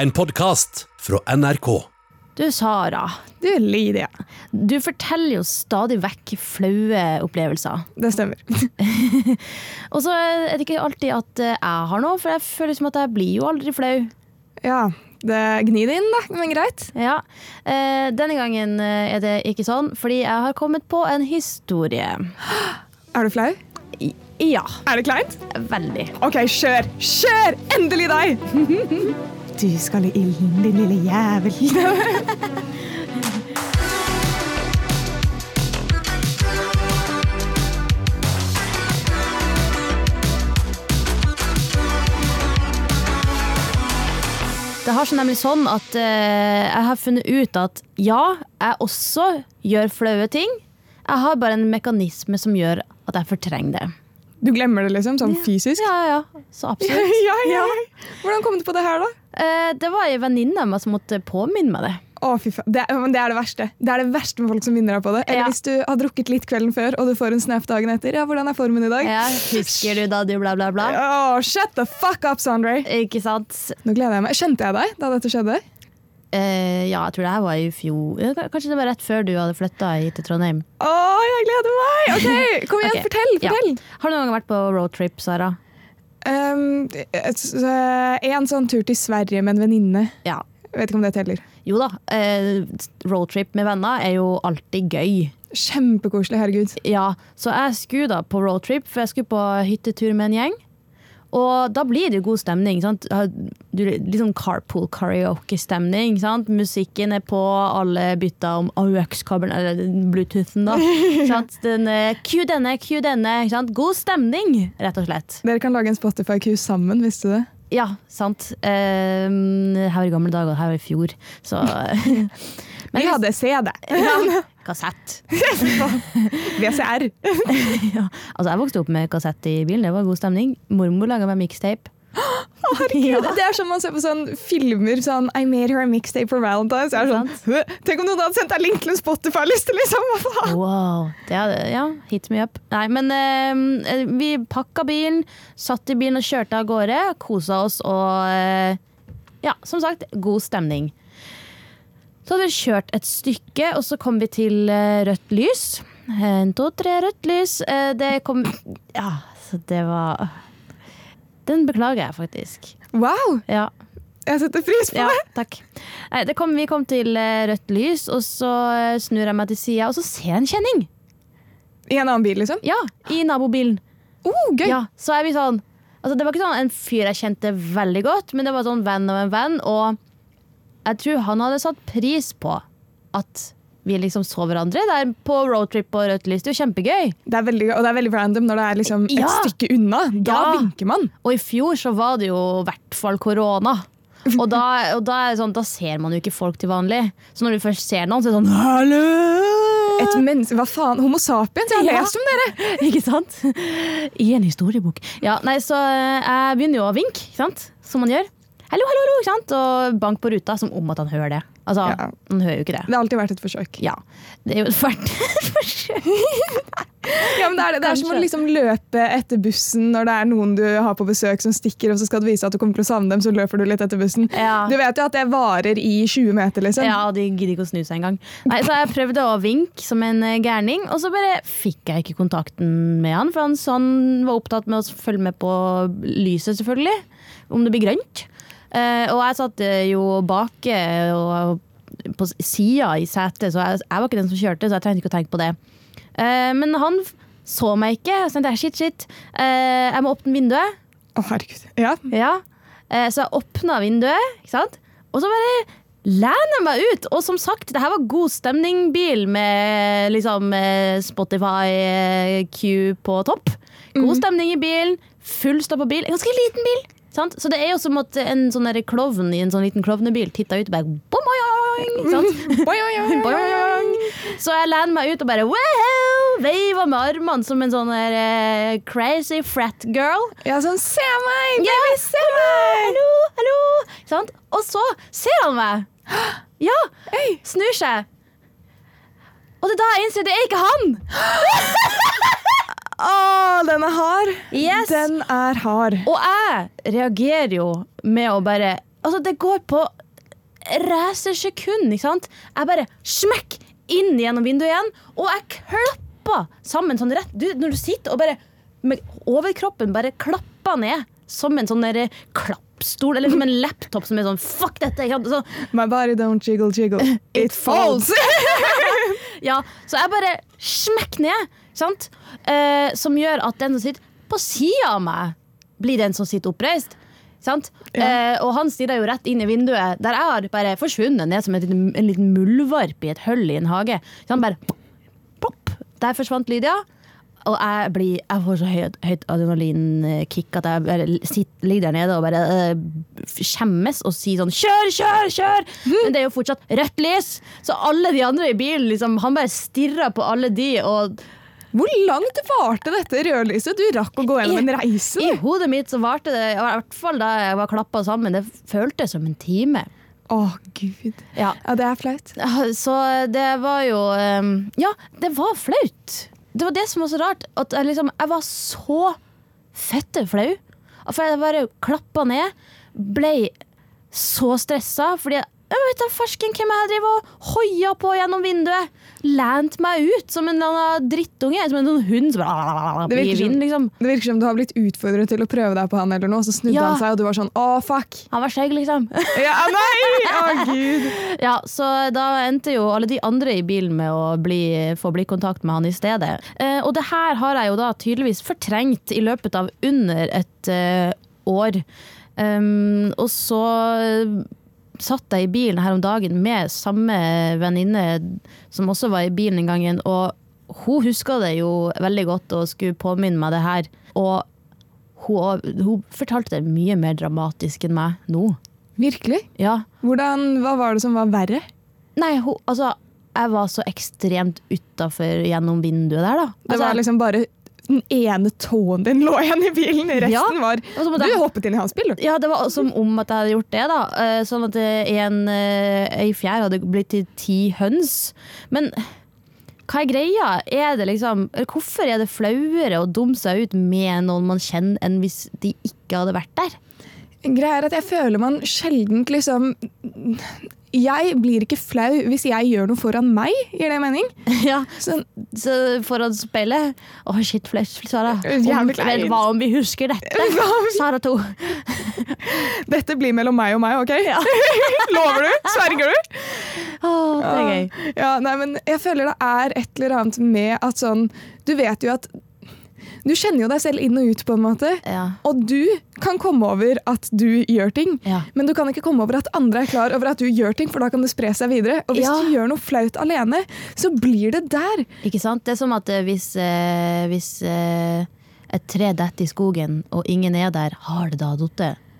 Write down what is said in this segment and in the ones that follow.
En podkast fra NRK. Du, Sara. Du, Lydia. Du forteller jo stadig vekk flaue opplevelser. Det stemmer. Og så er det ikke alltid at jeg har noe, for jeg føler som at jeg blir jo aldri flau. Ja, det gni det inn, da. Men greit. Ja. Eh, denne gangen er det ikke sånn, fordi jeg har kommet på en historie. Er du flau? I- Ja, Er det kleint? veldig. OK, kjør! Kjør! Endelig deg! Du skal i ilden, din lille jævel. Det har seg nemlig sånn at eh, jeg har funnet ut at ja, jeg også gjør flaue ting. Jeg har bare en mekanisme som gjør at jeg fortrenger det. Du glemmer det liksom, sånn fysisk? Ja, ja, ja. Så absolutt. ja, ja. Hvordan kom du på det her, da? Eh, det var ei venninne av meg som måtte påminne meg det. Å, fy faen. Det, er- det er det verste. Det er det verste med folk som minner deg på det. Eller Ja. hvis du har drukket litt kvelden før, og du får en snap dagen etter. Ja, hvordan er formen i dag? Ja, husker du da du bla, bla, bla? Åh, shut the fuck up, Sondre! Ikke sant? Nå gleder jeg meg. Kjente jeg deg da dette skjedde? Uh, ja, jeg tror det her var i fjor. Kanskje det var rett før du hadde flytta hit til Trondheim. Å, jeg gleder meg! Ok, Kom igjen, okay. fortell! Ja. fortell. Har du noen gang vært på roadtrip, Sara? Um, en sånn tur til Sverige med en venninne. Ja. Vet ikke om det teller. Jo da. Eh, roadtrip med venner er jo alltid gøy. Kjempekoselig, herregud. Ja, så jeg skulle da på roadtrip, for jeg skulle på hyttetur med en gjeng. Og da blir det god stemning. Sant? Du, litt sånn carpool karaoke-stemning. Musikken er på, alle bytter om AUX-kabelen, eller Bluetoothen, da. Den, Q denne, Q denne. Sant? God stemning, rett og slett. Dere kan lage en Spotify-Q sammen, visste du det? Ja, sant. Eh, her var i gamle dager, her var i fjor. Så Vi hadde CD. ja, Kassett. VCR. Ja. Altså, jeg vokste opp med kassett i bilen, det var god stemning. Mormor laga meg mixtape. Herregud, Det er som man ser på sånn filmer sånn I made her a mixtape for Valentine's. Jeg er sånn, Tenk om noen hadde sendt deg link til en Spotify-liste, liksom! Wow. Det hadde, ja, hit me up. Nei, men eh, vi pakka bilen, satt i bilen og kjørte av gårde. Kosa oss og eh, Ja, som sagt, god stemning. Så hadde vi kjørt et stykke, og så kom vi til eh, rødt lys. En, to, tre, rødt lys. Eh, det kom Ja, så det var Den beklager jeg faktisk. Wow! Ja. Jeg setter pris på Ja, det! takk. Nei, det kom, vi kom til eh, rødt lys, og så snur jeg meg til sida, og så ser jeg en kjenning. I en annen bil, liksom? Ja, i nabobilen. Oh, gøy! Ja, så er vi sånn altså Det var ikke sånn en fyr jeg kjente veldig godt, men det var sånn venn av en venn. Og jeg tror han hadde satt pris på at vi liksom så hverandre der på roadtrip og rødt lys. Det er jo kjempegøy. Det er veldig, og det er veldig random når det er liksom et Ja. stykke unna. Da Ja. vinker man. Og i fjor så var det jo i hvert fall korona. Og da, og da, sånn, da ser man jo ikke folk til vanlig. Så når du først ser noen, så er det sånn Hallo! Et menneske, Hva faen? Homo sapiens? Jeg har Ja. lest om dere! Ikke sant? I en historiebok. Ja, nei, så eh, jeg begynner jo å vinke, ikke sant? Som man gjør. Hallo, hallo, hallo, ikke sant? Og bank på ruta, som om at han hører det. Altså, Ja. han hører jo ikke det. Det har alltid vært et forsøk. Ja, det er jo et forsøk. Ja, men det, er det. det er som å liksom løpe etter bussen når det er noen du har på besøk som stikker, og så skal du vise at du kommer til å savne dem, så løper du litt etter bussen. Ja. Du vet jo at det varer i 20 meter, liksom. Ja, og de gidder ikke å snu seg engang. Nei, Så jeg prøvde å vinke som en eh, gærning, og så bare fikk jeg ikke kontakten med han. For han, sånn var opptatt med å følge med på lyset, selvfølgelig. Om det blir grønt. Eh, og jeg satt eh, jo bak og på sida i setet, så jeg, jeg var ikke den som kjørte, så jeg trengte ikke å tenke på det. Eh, men han så meg ikke. Så tenkte jeg shit, shit. Eh, jeg må åpne vinduet. Å, herregud. Ja. Ja. Så jeg åpna vinduet, ikke sant? og så bare lener jeg meg ut. Og som sagt, det her var god stemning-bil med liksom Spotify-Q på topp. God stemning i bilen, full stopp på bil. En ganske liten bil. Sant? Så det er jo som at en sånn klovn i en sånn liten klovnebil titta ut og bare boing, oi. Boing. Så jeg lener meg ut og bare wow, veiver med armene som en sånn der, uh, crazy frat girl. Ja, sånn Se meg! Ja, Baby, se meg! Hallo, hallo! Sant? Og så ser han meg. Ja, snur seg. Og det er da jeg innser det er ikke han. Å, den er hard! Yes. Den er hard. Og jeg reagerer jo med å bare Altså, det går på racersekund, ikke sant? Jeg bare smekk inn gjennom vinduet igjen, og jeg klapper sammen sånn rett du, Når du sitter og bare med overkroppen bare klapper ned som en sånn klapp. klappstol, eller som en laptop som er sånn fuck dette. Så, My body don't jiggle jiggle. It falls. ja, så jeg bare smekk ned, sant? Eh, som gjør at den som sitter på sida av meg, blir den som sitter oppreist. Sant? Ja. Eh, og han stirrer jo rett inn i vinduet, der jeg har bare forsvunnet ned som et, liten- en liten muldvarp i et hull i en hage. Så han bare pop, Der forsvant Lydia. Og jeg, blir, jeg får så høyt, høyt adrenalinkick at jeg bare sitter, ligger der nede og bare øh, skjemmes og sier sånn 'kjør, kjør, kjør'! Men det er jo fortsatt rødt lys, så alle de andre i bilen liksom, Han bare stirrer på alle de, og Hvor langt varte dette rødlyset? Du rakk å gå gjennom en reise. i hodet mitt så varte det, i hvert fall da jeg var klappa sammen, det føltes som en time. Å, gud. Ja. Ja, det er flaut. Så det var jo um, Ja, det var flaut. Det var det som var så rart. At jeg, liksom, jeg var så fette flau. For jeg bare klappa ned. Ble så stressa fordi jeg, vet da farsken hvem jeg driver og hoia på gjennom vinduet. Lent meg ut som en drittunge. Som en sånn hund som bare Det virker vind, liksom. Det virker som du har blitt utfordret til å prøve deg på han eller noe, så snudde Ja. han seg, og du var sånn å, fuck. Han var skjegg, liksom. Ja, nei! Å, gud. Ja, så da endte jo alle de andre i bilen med å bli, få blikkontakt med han i stedet. Eh, og det her har jeg jo da tydeligvis fortrengt i løpet av under et eh, år. Um, og så satt jeg i bilen her om dagen med samme venninne som også var i bilen en gangen, og hun huska det jo veldig godt og skulle påminne meg det her. Og hun, hun fortalte det mye mer dramatisk enn meg nå. Virkelig? Ja. Hvordan, hva var det som var verre? Nei, hun, altså Jeg var så ekstremt utafor gjennom vinduet der, da. Det Altså, var liksom bare den ene tåen din lå igjen i bilen, resten Ja. var Du jeg- hoppet inn i hans bil, du. ja, det var som om at jeg hadde gjort det, da. Eh, Sånn at en, en, eh, fjær hadde blitt til ti høns. Men hva er greia? Er det liksom, hvorfor er det flauere å dumme seg ut med noen man kjenner, enn hvis de ikke hadde vært der? Greia er at jeg føler man sjelden liksom Jeg blir ikke flau hvis jeg gjør noe foran meg, gir det mening? Ja, Så, så foran speilet Å, shit, flaut, Sara. Om, kleint. hva om vi husker dette? Vi- Sara 2. dette blir mellom meg og meg, OK? Lover du? Sverger du? Oh, det er gøy. Ja, nei, men jeg føler det er et eller annet med at sånn Du vet jo at Du kjenner jo deg selv inn og ut, på en måte. Ja. Og du kan komme over at du gjør ting, Ja. men du kan ikke komme over at andre er klar over at du gjør ting, for da kan det spre seg videre. Og hvis Ja. du gjør noe flaut alene, så blir det der. Ikke sant? Det er som at eh, hvis, eh, hvis eh, et tre detter i skogen, og ingen er der, har det da falt?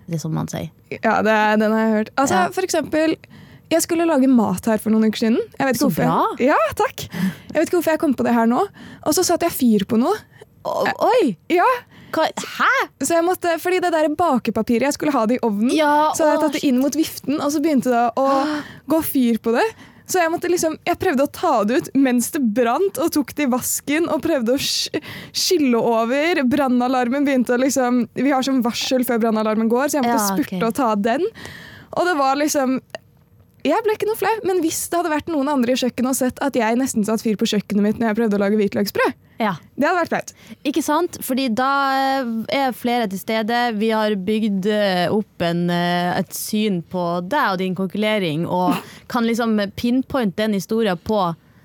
Det er som man sier. Ja, det, den har jeg hørt. Altså. For eksempel, jeg skulle lage mat her for noen uker siden. Jeg vet ikke Så hvorfor jeg- bra. Ja, takk. Jeg vet ikke hvorfor jeg kom på det her nå. Og så satte jeg fyr på noe. Oi! Ja? Hæ? så jeg måtte, fordi det der bakepapiret, jeg skulle ha det i ovnen, Ja, så hadde jeg tatt det inn mot viften, og så begynte det å gå fyr på det. Så jeg, liksom, jeg prøvde å ta det ut mens det brant, og tok det i vasken og prøvde å sk- skylle over. Brannalarmen begynte å liksom Vi har sånn varsel før brannalarmen går, så jeg måtte Ja, spurte spurte og ta den. Og det var liksom Jeg ble ikke noe flau, men hvis det hadde vært noen andre i kjøkkenet og sett at jeg nesten satte fyr på kjøkkenet mitt når jeg prøvde å lage hvitløksbrød, Ja. det hadde vært flaut. Ikke sant? Fordi da er flere til stede. Vi har bygd eh, opp en, eh, et syn på deg og din konkurrering, og kan liksom pinpointe den historien på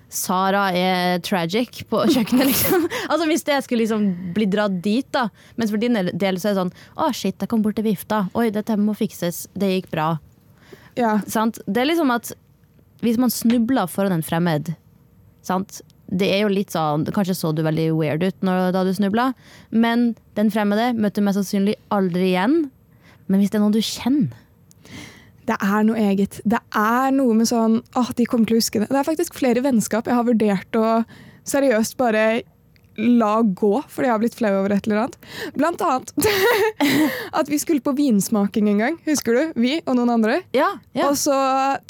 Sara er tragic på kjøkkenet, liksom. Altså Hvis det skulle liksom bli dratt dit, da. Mens for din del så er det sånn Å, shit, jeg kom bort til vifta. Oi, dette må fikses. Det gikk bra. Ja. Sant? Det er liksom at hvis man snubler foran en fremmed sant? Det er jo litt sånn, Kanskje så du veldig weird ut når, da du snubla, men den fremmede møtte mest sannsynlig aldri igjen. Men hvis det er noen du kjenner Det er noe eget. Det er noe med sånn åh, de kommer til å huske det. Det er faktisk flere vennskap jeg har vurdert å seriøst bare la gå fordi jeg har blitt flau over et eller annet. Blant annet at vi skulle på vinsmaking en gang. Husker du? Vi og noen andre. Ja, ja. Og så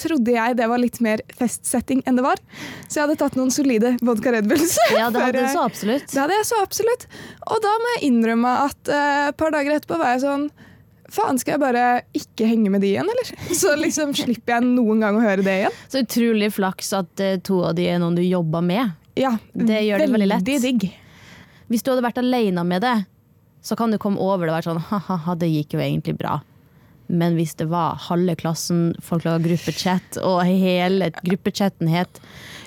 trodde jeg det var litt mer festsetting enn det var. Så jeg hadde tatt noen solide vodka Red Bulls. ja det hadde du så absolutt. det hadde jeg så absolutt. Og da må jeg innrømme at et et par dager etterpå var jeg sånn faen, skal jeg bare ikke henge med de igjen, eller? Så liksom slipper jeg noen gang å høre det igjen. Så utrolig flaks at eh, to av de er noen du jobber med. Ja, Det gjør det veldig lett. digg. Hvis du hadde vært alene med det, så kan du komme over det og være sånn ha-ha, det gikk jo egentlig bra. Men hvis det var halve klassen, folk laga gruppechat, og hele gruppechatten het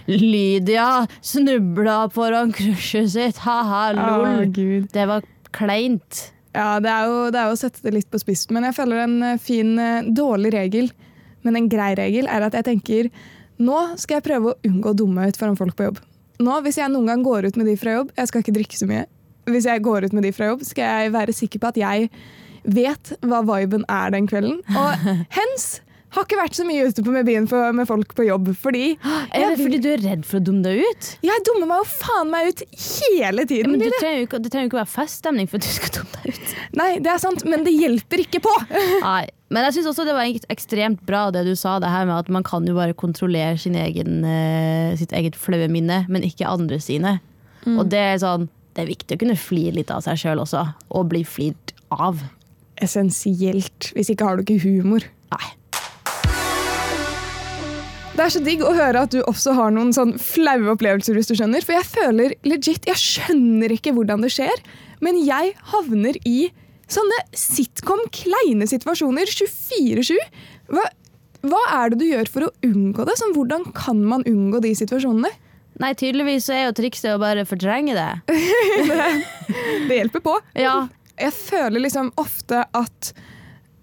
Lydia snubla foran crushet sitt, ha-ha, lol. Oh, Det var kleint. Ja, det er, jo, det er jo å sette det litt på spissen, men jeg føler en eh, fin, eh, dårlig regel, men en grei regel, er at jeg tenker nå skal jeg prøve å unngå å dumme meg ut foran folk på jobb. Nå, Hvis jeg noen gang går ut med de fra jobb, jeg skal ikke drikke så mye, hvis jeg går ut med de fra jobb, skal jeg være sikker på at jeg vet hva viben er den kvelden. Og hens har ikke vært så mye ute på med byen for, med folk på jobb, fordi Er det fordi du er redd for å dumme deg ut? jeg dummer meg jo faen meg ut hele Ja, tiden. men du trenger ikke, det trenger jo ikke være feststemning for at du skal dumme deg ut. Nei, det er sant, men det hjelper ikke på. Nei, men jeg syns også det var ekstremt bra det du sa, det her med at man kan jo bare kontrollere sin egen, eh, sitt eget flaue minne, men ikke andre sine. Og det er sånn Det er viktig å kunne flire litt av seg sjøl også, og bli flirt av. Essensielt. Hvis ikke har du ikke humor. Nei. Det er så digg å høre at du også har noen sånn flaue opplevelser, hvis du skjønner. For jeg føler legit Jeg skjønner ikke hvordan det skjer, men jeg havner i sånne sitcom kleine situasjoner 24-7. Hva, hva er det du gjør for å unngå det? Sånn, hvordan kan man unngå de situasjonene? Nei, tydeligvis er jo trikset å bare fortrenge det. Det hjelper på. Ja. Jeg føler liksom ofte at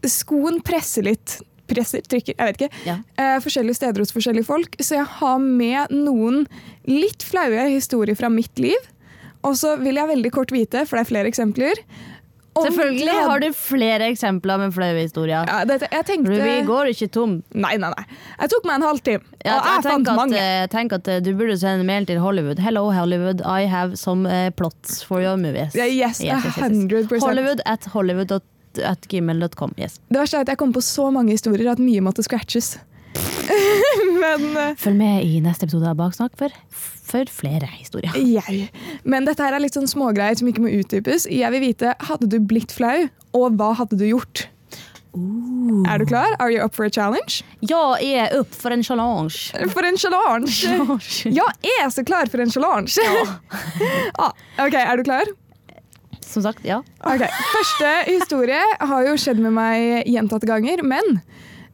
skoen presser litt. Presser, trykker, jeg vet ikke. Ja. Eh, forskjellige steder hos forskjellige folk. Så jeg har med noen litt flaue historier fra mitt liv. Og så vil jeg veldig kort vite, for det er flere eksempler. Selvfølgelig glede. har du flere eksempler med flaue historier. ja, det, tenkte Ruby går ikke tom. Nei, nei, nei. Jeg tok meg en halvtime, Ja, og jeg, fant at, mange. Jeg tenk at eh, du burde sende mail til Hollywood. Hello Hollywood, I have some eh, plots for your movies. Yes, yes, 100%. Hollywood at hollywood at gmail.com. Yes. Det verste er at jeg kom på så mange historier at mye måtte scratches. Men eh, Følg med i neste episode av Baksnakk for, for flere historier. jeg. Men dette her er litt sånn smågreier som ikke må utdypes. Jeg vil vite, Hadde du blitt flau, og hva hadde du gjort? Er du klar? Are you up for a challenge? Ja, Jeg er opp for en challenge. For en challenge! Jeg er så klar for en challenge! ah, ok, Er du klar? Som sagt, ja. Okay. Første historie har jo skjedd med meg gjentatte ganger, men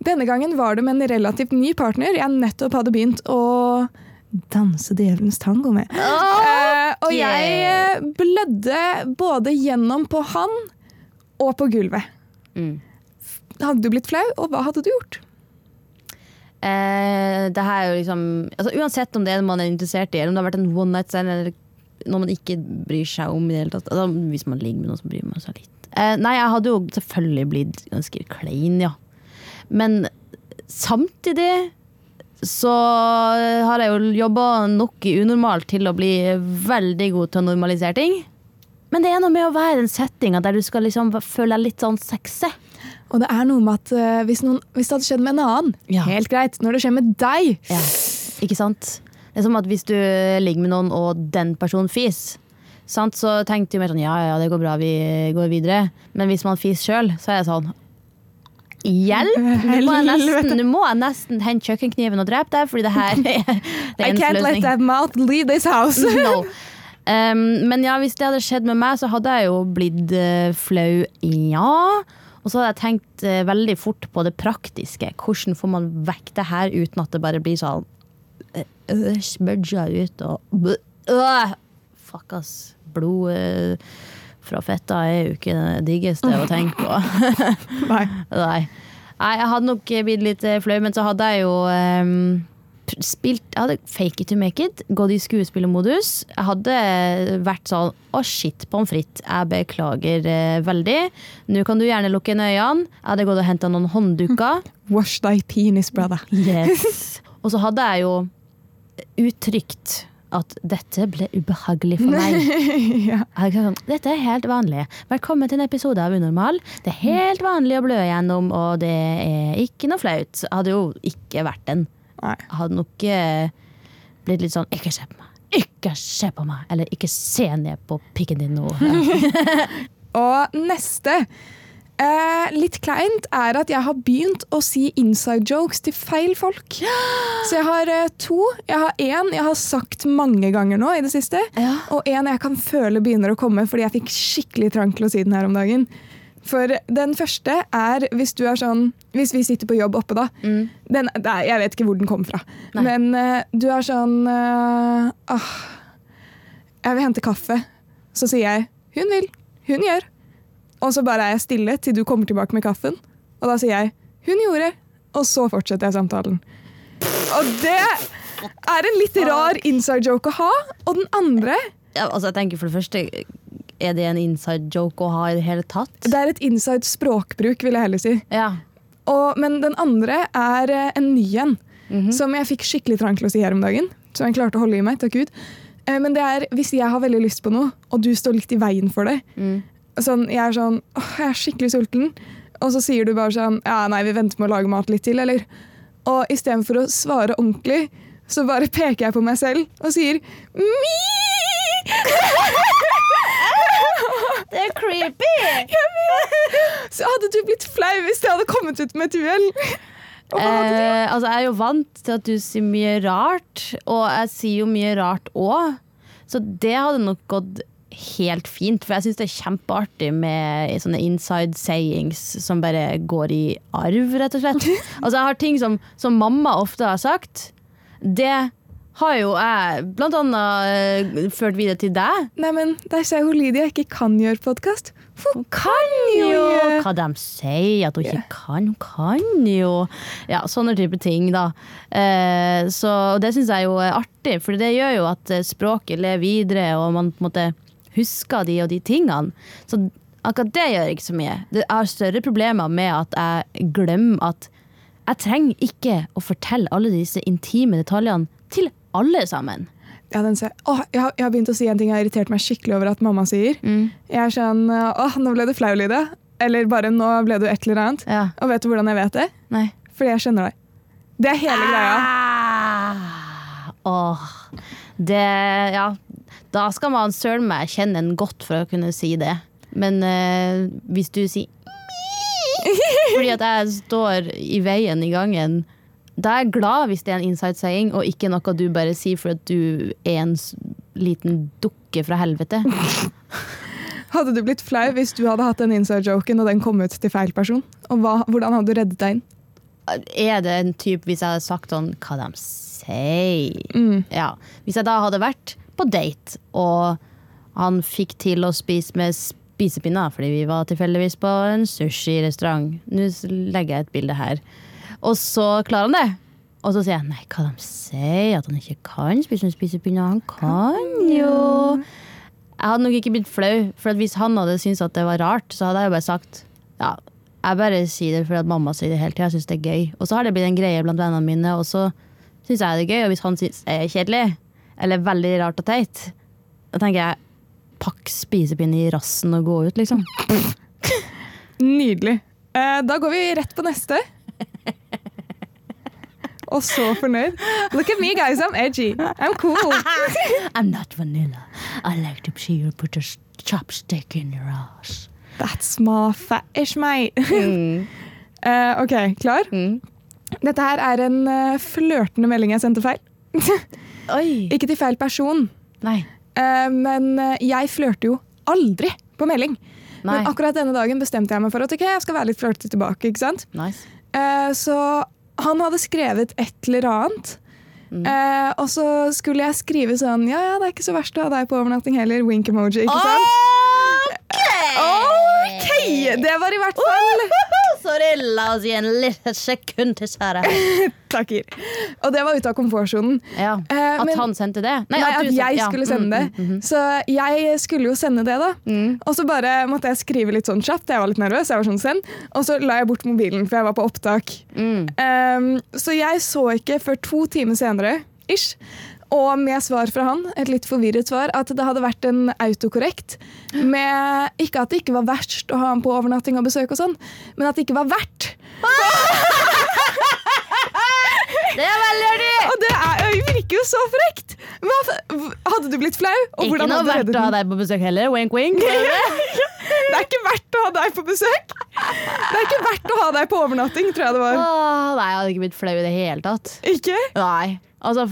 denne gangen var det med en relativt ny partner jeg nettopp hadde begynt å danse djevelens tango med. Eh, og jeg eh, blødde både gjennom på han og på gulvet. Mm. Hadde du blitt flau, og hva hadde du gjort? Uh, det her er jo liksom altså, Uansett om det er en man er interessert i, eller om det har vært en one night stand, eller noe man ikke bryr seg om i det hele tatt. Altså, hvis man ligger med noen som bryr man seg litt. Eh, nei, jeg hadde jo selvfølgelig blitt ganske klein, ja. Men samtidig så har jeg jo jobba nok i unormalt til å bli veldig god til å normalisere ting. Men det er noe med å være i den settinga der du skal liksom føle deg litt sånn sexy. Og det er noe med at uh, hvis, noen, hvis det hadde skjedd med en annen, Ja. helt greit. Når det skjer med deg Ja, ikke sant? Det er som at hvis du ligger med noen og den personen fis, sant? så tenkte jeg mer sånn ja ja, det går bra, vi går videre. Men hvis man fis sjøl, så er det sånn Hjelp! Nå må jeg nesten, nå må jeg nesten hente kjøkkenkniven og drepe deg, fordi det her er det I can't let that mouth leave this house. No. Um, men ja, hvis det hadde skjedd med meg, så hadde jeg jo blitt uh, flau, ja. Og så hadde jeg tenkt uh, veldig fort på det praktiske. Hvordan får man vekk det her uten at det bare blir sånn smudga ut og øh, Fuck, ass. Blod eh, fra fetta er jo ikke det diggeste å tenke på. Nei. Nei. Nei, jeg hadde nok blitt litt eh, flau, men så hadde jeg jo um, spilt Jeg hadde fake it to make it, gått i skuespillermodus. Jeg hadde vært sånn å shit, pommes frites, jeg beklager eh, veldig. Nå kan du gjerne lukke inn øynene. Jeg hadde gått og henta noen håndduker. Wash thy penis, brother. Yes. Og så hadde jeg jo uttrykt at dette ble ubehagelig for meg. ja. Sånn, Dette er helt vanlig. Velkommen til en episode av Unormal. Det er helt vanlig å blø gjennom, og det er ikke noe flaut. Hadde jo ikke vært den. Nei. Hadde nok eh, blitt litt sånn Ikke se på meg! Ikke se på meg! Eller ikke se ned på pikken din nå. Og neste Eh, litt kleint er at jeg har begynt å si inside jokes til feil folk. Så jeg har eh, to. Jeg har én jeg har sagt mange ganger nå i det siste. Ja. Og en jeg kan føle begynner å komme fordi jeg fikk skikkelig trang til å si den her om dagen. For den første er hvis du er sånn Hvis vi sitter på jobb oppe, da. Den, det er, jeg vet ikke hvor den kom fra. Nei. Men eh, du er sånn eh, ah, Jeg vil hente kaffe. Så sier jeg 'hun vil', 'hun gjør'. Og så bare er jeg stille til du kommer tilbake med kaffen. Og da sier jeg 'hun gjorde', og så fortsetter jeg samtalen. Og det er en litt rar inside joke å ha. Og den andre Ja, altså jeg tenker for det første Er det en inside joke å ha i det hele tatt? Det er et inside språkbruk, vil jeg heller si. Ja. Og, men den andre er eh, en ny en, som jeg fikk skikkelig trang til å si her om dagen. Som jeg klarte å holde i meg, takk Gud. Eh, Men det er hvis jeg har veldig lyst på noe, og du står litt i veien for det. Sånn, jeg er sånn åh, jeg er skikkelig sulten. Og så sier du bare sånn ja, nei, vi venter med å lage mat litt til, eller? Og istedenfor å svare ordentlig, så bare peker jeg på meg selv og sier mi! Det er creepy! Så hadde du blitt flau hvis det hadde kommet ut med et uhell. Eh, altså, jeg er jo vant til at du sier mye rart, og jeg sier jo mye rart òg. Så det hadde nok gått helt fint, for jeg syns det er kjempeartig med sånne inside sayings som bare går i arv, rett og slett. Altså, jeg har ting som, som mamma ofte har sagt. Det har jo jeg blant annet eh, ført videre til deg. Nei, men Der sier hun Lydia ikke kan gjøre podkast. Hun kan jo hva de sier at hun ikke kan. Hun kan jo Ja, sånne type ting, da. Eh, så det syns jeg jo er artig, for det gjør jo at eh, språket lever videre, og man på en måte husker de og de tingene. Så akkurat det gjør ikke så mye. Det- Jeg har større problemer med at jeg glemmer at jeg trenger ikke å fortelle alle disse intime detaljene til alle sammen. Ja. Åh, jeg, har, jeg har begynt å si en ting jeg har irritert meg skikkelig over at mamma sier. Jeg er sånn Åh, nå ble du flau, Lydia. Eller bare nå ble du et eller annet. Ja. Og vet du hvordan jeg vet det? Nei. Fordi jeg skjønner deg. Det er hele greia. Ah, åh, det Ja, da skal man søren meg kjenne en godt for å kunne si det. Men eh, hvis du sier fordi at jeg står i veien i gangen, da er jeg glad hvis det er en inside saying, og ikke noe du bare sier for at du er en liten dukke fra helvete. Hadde du blitt flau hvis du hadde hatt den inside-joken og den kom ut til feil person? Og hva, hvordan hadde du reddet deg inn? Er det en type hvis jeg hadde sagt sånn hva de sier? Mm. Ja. Hvis jeg da hadde vært på date, og han fikk til å spise med spisepinne, fordi vi var tilfeldigvis på en sushirestaurant. Nå legger jeg et bilde her. Og så klarer han det. Og så sier jeg nei, hva de sier, at han ikke kan spise med spisepinne. Han kan jo. Jeg hadde nok ikke blitt flau, for at hvis han hadde syntes at det var rart, så hadde jeg jo bare sagt ja, jeg bare sier det fordi at mamma sier det hele tida. Jeg syns det er gøy. Og så har det blitt en greie blant vennene mine, og så syns jeg det er gøy. Og hvis han syns det er kjedelig, eller veldig rart og teit, da tenker jeg pakk spisepinne i rassen og gå ut, liksom. Nydelig. Eh, da går vi rett på neste. Og så fornøyd. Look at me, guys. I'm edgy. I'm cool. I'm not vanilla. I like to see you put a chopstick in your ass. That's my fetish, mate. mate. uh, ok, klar? Mm. Dette her er en uh, flørtende melding jeg sendte feil. Oi. Ikke til feil person, Nei. eh, men eh, jeg flørter jo aldri på melding. Nei. Men akkurat denne dagen bestemte jeg meg for at ok, jeg skal være litt flørtete tilbake. ikke sant? Nice. Eh, så han hadde skrevet et eller annet. Mm. Eh, og så skulle jeg skrive sånn Ja, ja, det er ikke så verst å ha deg på overnatting heller. Wink emoji. ikke sant? Ok! Det var i hvert fall Sorry, la oss gi en liten sekund til kjære. Takker. Og det var ute av komfortsonen. Ja. Eh, At men- han sendte det? Nei, at, at, sen- jeg skulle Mm, sende mm, det. mm, mm. Så jeg skulle jo sende det, da. Mm. Og så bare måtte jeg skrive litt sånn kjapt. Jeg var litt nervøs. jeg var sånn send. Og så la jeg bort mobilen, for jeg var på opptak. Mm. Um, så jeg så ikke før to timer senere, ish, og med svar fra han, et litt forvirret svar, at det hadde vært en autokorrekt. Med ikke at det ikke var verst å ha han på overnatting og besøk og sånn, men at det ikke var verdt. Det er veldig artig! Og det er, virker jo så frekt! Hadde du blitt flau? Og Ikke noe verdt å ha deg på besøk heller. Wink, wink. Det er ikke verdt å ha deg på besøk! Det er ikke verdt å ha deg på overnatting, tror jeg det var. Åh, nei, jeg hadde ikke blitt flau i det hele tatt. Ikke? Nei. Altså,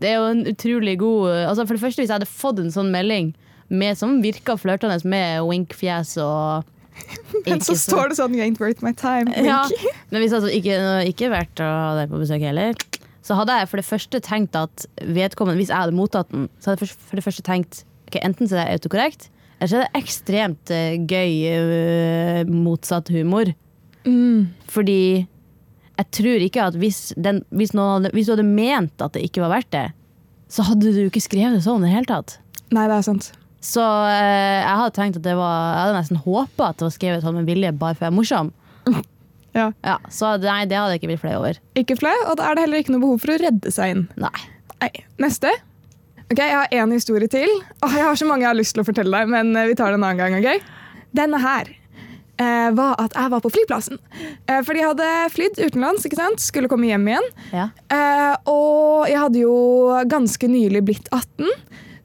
det er jo en utrolig god altså, For det første, hvis jeg hadde fått en sånn melding med, som virka flørtende med wink-fjes og Men så står det sånn You ain't worth my time. ja, Men hvis altså ikke, ikke vært å ha deg på besøk heller, så hadde jeg for det første tenkt at vedkommende, hvis jeg hadde mottatt den, så hadde jeg for- for det første tenkt ok, enten så er det autokorrekt, eller så er det ekstremt eh, gøy eh, motsatt humor. Mm. Fordi jeg tror ikke at hvis, den, hvis, hadde, hvis du hadde ment at det ikke var verdt det, så hadde du ikke skrevet det sånn i det hele tatt. Nei, det er sant. Så eh, jeg hadde tenkt at det var Jeg hadde nesten håpa at det var skrevet sånn med vilje bare for jeg er morsom. Ja. Ja, så nei, det hadde jeg ikke blitt flau over. Ikke flau, og da er det heller ikke noe behov for å redde seg inn. Nei. Nei. Neste. Ok, Jeg har én historie til. Åh, jeg har så mange jeg har lyst til å fortelle deg, men eh, vi tar det en annen gang. ok? Denne her var at jeg var på flyplassen. Eh, fordi jeg hadde flydd utenlands, ikke sant? skulle komme hjem igjen. Ja. Eh, og jeg hadde jo ganske nylig blitt 18,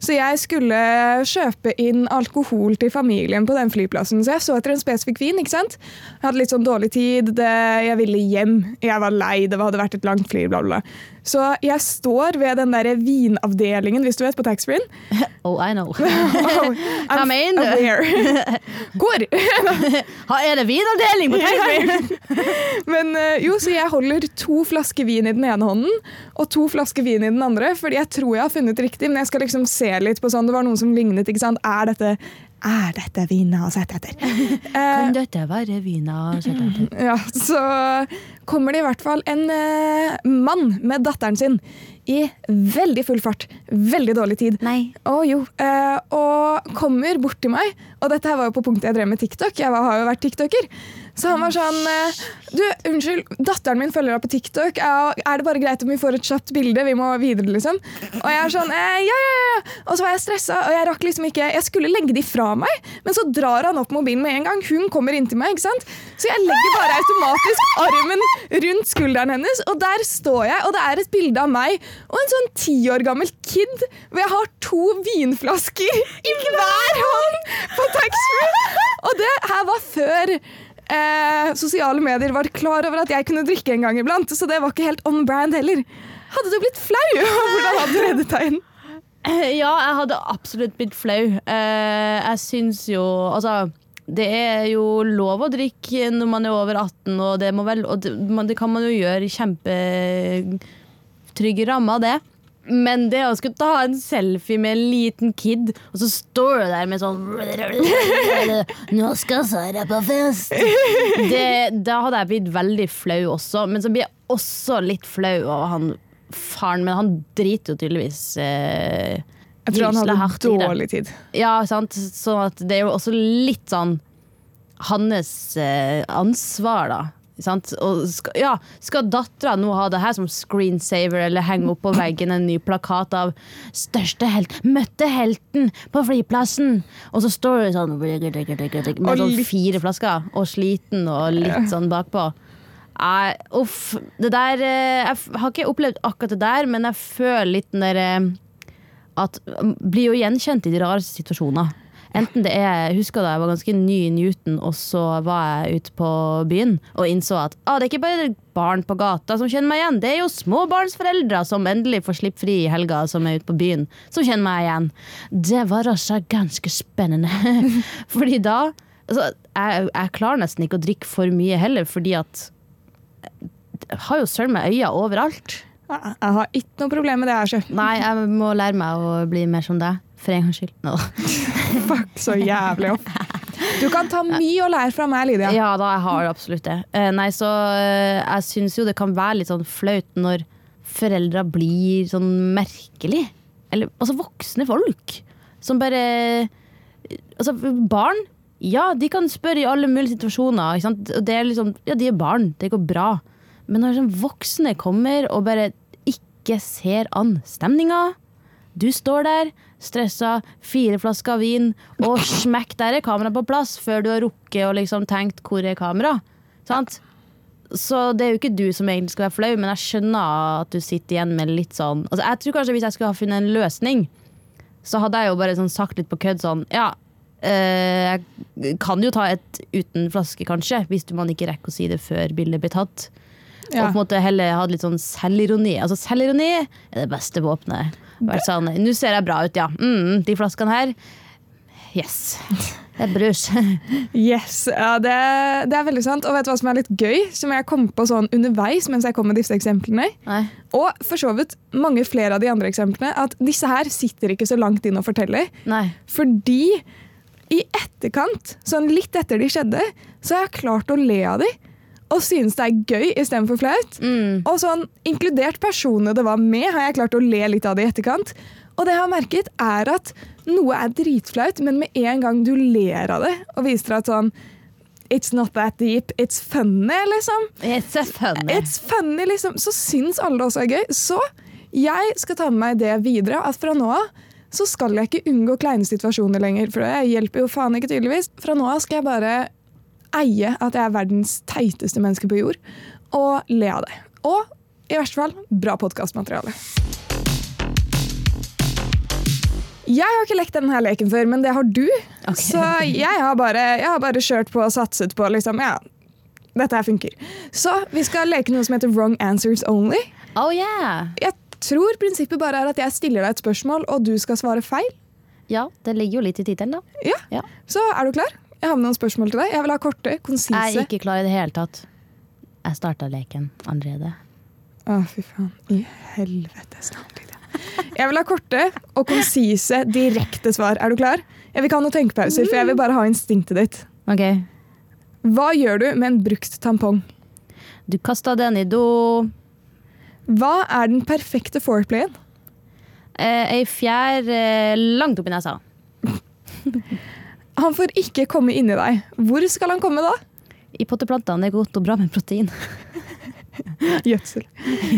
så jeg skulle kjøpe inn alkohol til familien på den flyplassen. Så jeg så etter en spesifikk vin. ikke sant? Jeg hadde litt sånn dårlig tid, det, jeg ville hjem, jeg var lei, det hadde vært et langt fly, bla, bla. Så jeg står ved den der vinavdelingen, hvis du vet, på taxfree-en. Oh, I know. Oh, I'm aware. Går! Er det vinavdeling på taxfree? Men eh, jo, så jeg holder to flasker vin i den ene hånden og to flasker vin i den andre, fordi jeg tror jeg har funnet riktig, men jeg skal liksom se litt på sånn, det var noen som lignet, ikke sant? Er dette, er dette vina har sett etter? Eh, Kan dette være vina? ja, så kommer det i hvert fall en eh, mann med datteren sin i veldig full fart, veldig dårlig tid. Nei. Å jo, eh, og kommer bort til meg, og dette her var jo på punktet jeg drev med TikTok, jeg var, har jo vært TikToker. Så han var sånn eh, Du, unnskyld, datteren min følger deg på TikTok. Er, er det bare greit om vi får et kjapt bilde? Vi må videre, liksom. Og jeg er sånn eh, Ja, ja, ja. Og så var jeg stressa, og jeg rakk liksom ikke Jeg skulle legge de fra meg, men så drar han opp mobilen med en gang. Hun kommer inntil meg, ikke sant. Så jeg legger bare automatisk armen rundt skulderen hennes, og der står jeg, og det er et bilde av meg og en sånn ti år gammel kid hvor jeg har to vinflasker i hver hånd på taxfree. Og det her var før eh, sosiale medier var klar over at jeg kunne drikke en gang iblant, så det var ikke helt on brand heller. Hadde du blitt flau? Hvordan hadde du reddet deg inn? Ja, jeg hadde absolutt blitt flau. Eh, jeg syns jo Altså, det er jo lov å drikke når man er over 18, og det, må vel, og det, det kan man jo gjøre i kjempetrygge rammer, det. Men det å skulle ta en selfie med en liten kid, og så står du der med sånn Nå skal Sara på fest! Det, da hadde jeg blitt veldig flau også. Men så blir jeg også litt flau over han faren, men han driter jo tydeligvis eh, Jeg tror han hadde dårlig tid. Ja, sant. Sånn at det er jo også litt sånn hans eh, ansvar, da. Skal, ja, skal dattera nå ha det her som screensaver eller henge opp på veggen en ny plakat av 'Største helt møtte helten på flyplassen', og så står det sånn med sånn fire flasker, og sliten og litt sånn bakpå. Nei, uff. Det der eh, Jeg har ikke opplevd akkurat det der, men jeg føler litt den der eh, at um, Blir jo gjenkjent i de rareste situasjoner. Enten det er Jeg husker da jeg var ganske ny i Newton, og så var jeg ute på byen og innså at ah, det er ikke bare barn på gata som kjenner meg igjen, det er jo småbarnsforeldre som endelig får slippe fri i helga, som er ute på byen, som kjenner meg igjen. Det var også ganske spennende. fordi da altså, jeg, jeg klarer nesten ikke å drikke for mye heller, fordi at jeg har jo søren meg øyne overalt. Jeg har ikke noe problem med det her, sjøl. Nei, jeg må lære meg å bli mer som deg. For en gangs skyld. No. Fuck så jævlig opp. Du kan ta mye å lære fra meg, Lydia. Ja da, jeg har absolutt det. Eh, nei, så eh, jeg syns jo det kan være litt sånn flaut når foreldre blir sånn merkelig. Eller altså voksne folk. Som bare Altså, barn, ja, de kan spørre i alle mulige situasjoner. Og Det er liksom, ja, de er barn, det går bra. Men når sånn voksne kommer og bare ikke ser an stemninga Du står der, stressa, fire flasker vin, og smekk, der er kameraet på plass før du har rukket og liksom tenkt 'hvor er kamera'? Sant? Så det er jo ikke du som egentlig skal være flau, men jeg skjønner at du sitter igjen med litt sånn altså Jeg tror kanskje hvis jeg skulle ha funnet en løsning, så hadde jeg jo bare sånn sagt litt på kødd sånn Ja, øh, jeg kan jo ta et uten flaske, kanskje, hvis man ikke rekker å si det før bildet blir tatt. Og på en måte heller hatt litt sånn selvironi. Altså Selvironi er det beste våpenet. Vært sånn, Nå ser jeg bra ut, ja. Mm, de flaskene her. Yes. Det er brus. Yes, ja, det, det er veldig sant. Og vet du hva som er litt gøy? Som jeg kom på sånn underveis mens jeg kom med disse eksemplene. Nei. Og for så vidt mange flere av de andre eksemplene. At disse her sitter ikke så langt inn og forteller. Nei. Fordi i etterkant, sånn litt etter de skjedde, så har jeg klart å le av de. Og synes det er gøy istedenfor flaut. Mm. Og sånn, inkludert personene det var med, har jeg klart å le litt av det i etterkant. Og det jeg har merket, er at noe er dritflaut, men med en gang du ler av det og viser at sånn It's not that deep, it's funny, liksom. It's funny. It's funny, liksom. Så syns alle det også er gøy. Så jeg skal ta med meg det videre, at fra nå av så skal jeg ikke unngå kleine situasjoner lenger. For det hjelper jo faen ikke, tydeligvis. Fra nå av skal jeg bare eie at jeg er verdens teiteste menneske på jord, og le av det. Og i verste fall bra podkastmateriale. Jeg har ikke lekt denne leken før, men det har du. Okay. Så jeg har bare, jeg har bare kjørt på og satset på liksom, ja, dette her funker. Så vi skal leke noe som heter Wrong Answers Only. Oh yeah. Jeg tror prinsippet bare er at jeg stiller deg et spørsmål, og du skal svare feil. Ja, det ligger jo litt i tittelen, da. Ja. Ja. Så er du klar? Jeg har med noen spørsmål til deg. Jeg vil ha korte, Jeg er ikke klar i det hele tatt. Jeg starta leken allerede. Å, fy faen. I helvete. Jeg vil ha korte og konsise, direkte svar. Er du klar? Jeg vil ikke ha noen tenkepauser, for jeg vil bare ha instinktet ditt. Ok. Hva gjør du med en brukt tampong? Du kasta den i do. Hva er den perfekte foreplayen? Eh, ei fjær eh, langt oppi nesa. Han får ikke komme inni deg. Hvor skal han komme da? I potteplantene er det godt og bra med protein. Gjødsel.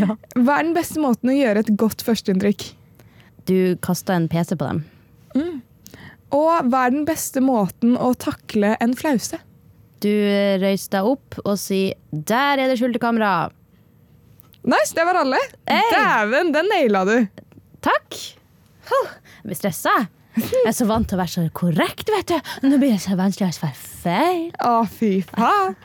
Hva er den beste måten å gjøre et godt førsteinntrykk? Du kasta en PC på dem. Og hva er den beste måten å takle en flause? Du røyser deg opp og sier 'der er det skjultekamera'. Nice, det var alle. Hey! Dæven, den naila du. Takk. Jeg blir stressa. Jeg er så vant til å være så korrekt, vet du. Nå blir det så vanskelig å svare feil. Å, fy faen.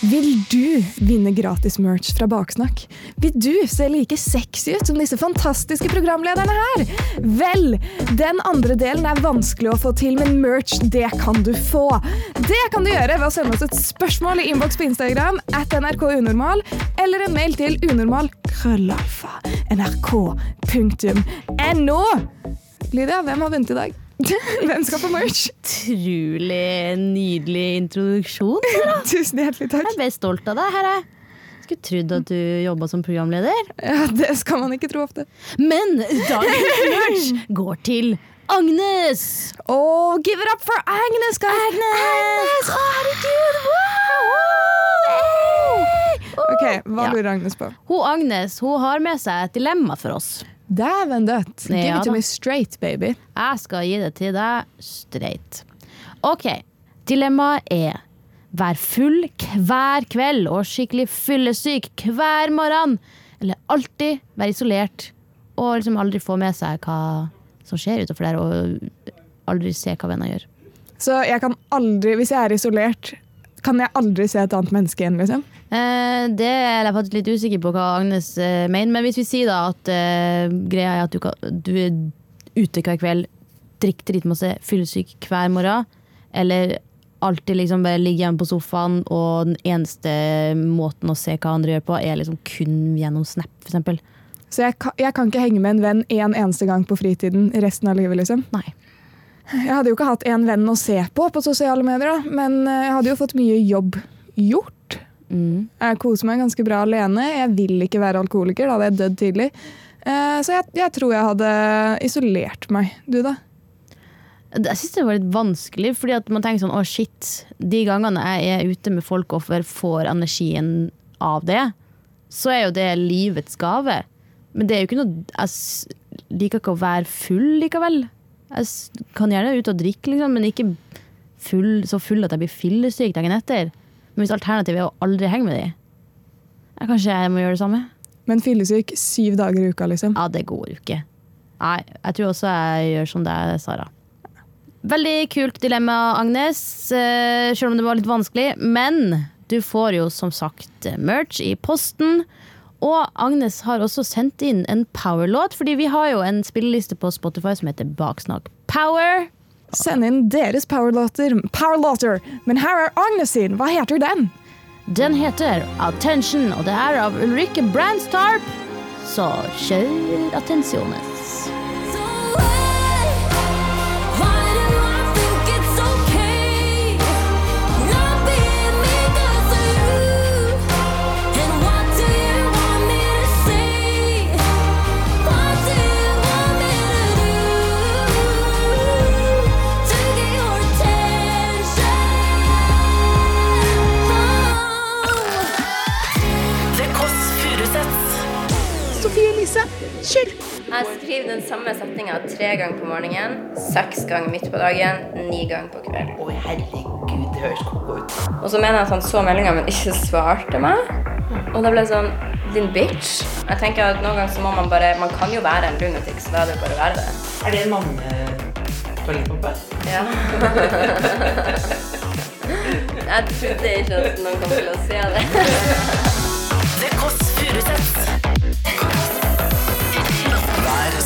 Vil du vinne gratis merch fra Baksnakk? Vil du se like sexy ut som disse fantastiske programlederne her? Vel, den andre delen er vanskelig å få til, men merch, det kan du få. Det kan du gjøre ved å sende oss et spørsmål i innboks på Instagram at NRK Unormal, eller en mail til unormal krøllalfa nrk.no. Lydia, hvem har vunnet i dag? Hvem skal få merch? Utrolig nydelig introduksjon. Tusen hjertelig takk. Jeg ble stolt av deg. Herre. Skulle trodd at du jobba som programleder. Ja, Det skal man ikke tro ofte. Men dagens merch går til Agnes! Oh, give it up for Agnes, guys! Agnes! Å, herregud! Wow! Ok, Hva Ja. lurer Agnes på? Hun Agnes hun har med seg et dilemma for oss. Dæven dødt. Give Ja it to da. me straight, baby. Jeg skal gi det til deg straight. Ok, dilemmaet er Vær full hver kveld og skikkelig fyllesyk hver morgen. Eller alltid være isolert og liksom aldri få med seg hva som skjer utenfor der, og aldri se hva venner gjør. Så jeg kan aldri, hvis jeg er isolert, kan jeg aldri se et annet menneske igjen, liksom? Eh, det er jeg faktisk litt usikker på hva Agnes eh, mener, men hvis vi sier da at eh, greia er at du, kan, du er ute hver kveld, drikker dritmasse, fyllesyk hver morgen, eller alltid liksom bare ligger hjemme på sofaen, og den eneste måten å se hva andre gjør på, er liksom kun gjennom Snap, for eksempel. Så jeg kan, jeg kan ikke henge med en venn en eneste gang på fritiden resten av livet, liksom. Nei. Jeg hadde jo ikke hatt en venn å se på på sosiale medier, da, men eh, jeg hadde jo fått mye jobb gjort. Mm. Jeg koser meg ganske bra alene. Jeg vil ikke være alkoholiker, da hadde jeg dødd tidlig. Eh, Så jeg, jeg tror jeg hadde isolert meg. Du, da? Jeg syns det var litt vanskelig, fordi at man tenker sånn å shit, de gangene jeg er ute med folk og får- får energien av det, så er jo det livets gave. Men det er jo ikke noe Jeg liker ikke å være full likevel. Jeg kan gjerne ut og drikke, liksom, men ikke full, så full at jeg blir fyllesyk dagen etter. Men hvis alternativet er å aldri henge med de, ja, kanskje jeg må gjøre det samme? Men fyllesyk syv dager i uka, liksom. Ja, det går jo ikke. Nei, jeg tror også jeg gjør som deg, Sara. Veldig kult dilemma, Agnes, eh, selv om det var litt vanskelig. Men du får jo som sagt merch i posten. Og Agnes har også sendt inn en power-låt, fordi vi har jo en spilleliste på Spotify som heter Baksnakk Power. Send inn deres powerlåter, powerlåter. Men her er Agnes sin. Hva heter den? Den heter Attention, og det er av Ulrikke Brandstarp. Så kjør attentiones. So samme setninga tre ganger på morgenen, seks ganger midt på dagen, ni ganger på kvelden. Å, herregud, det høres koko ut. Og så mener jeg at han så meldinga, men ikke svarte meg. Og da ble det sånn Din bitch. Jeg tenker at Noen ganger så må man bare Man kan jo være en lunatic, så da er det jo bare å være det. Er det en manne-toalettpumpe? Ja. jeg trodde ikke at noen kom til å se det. det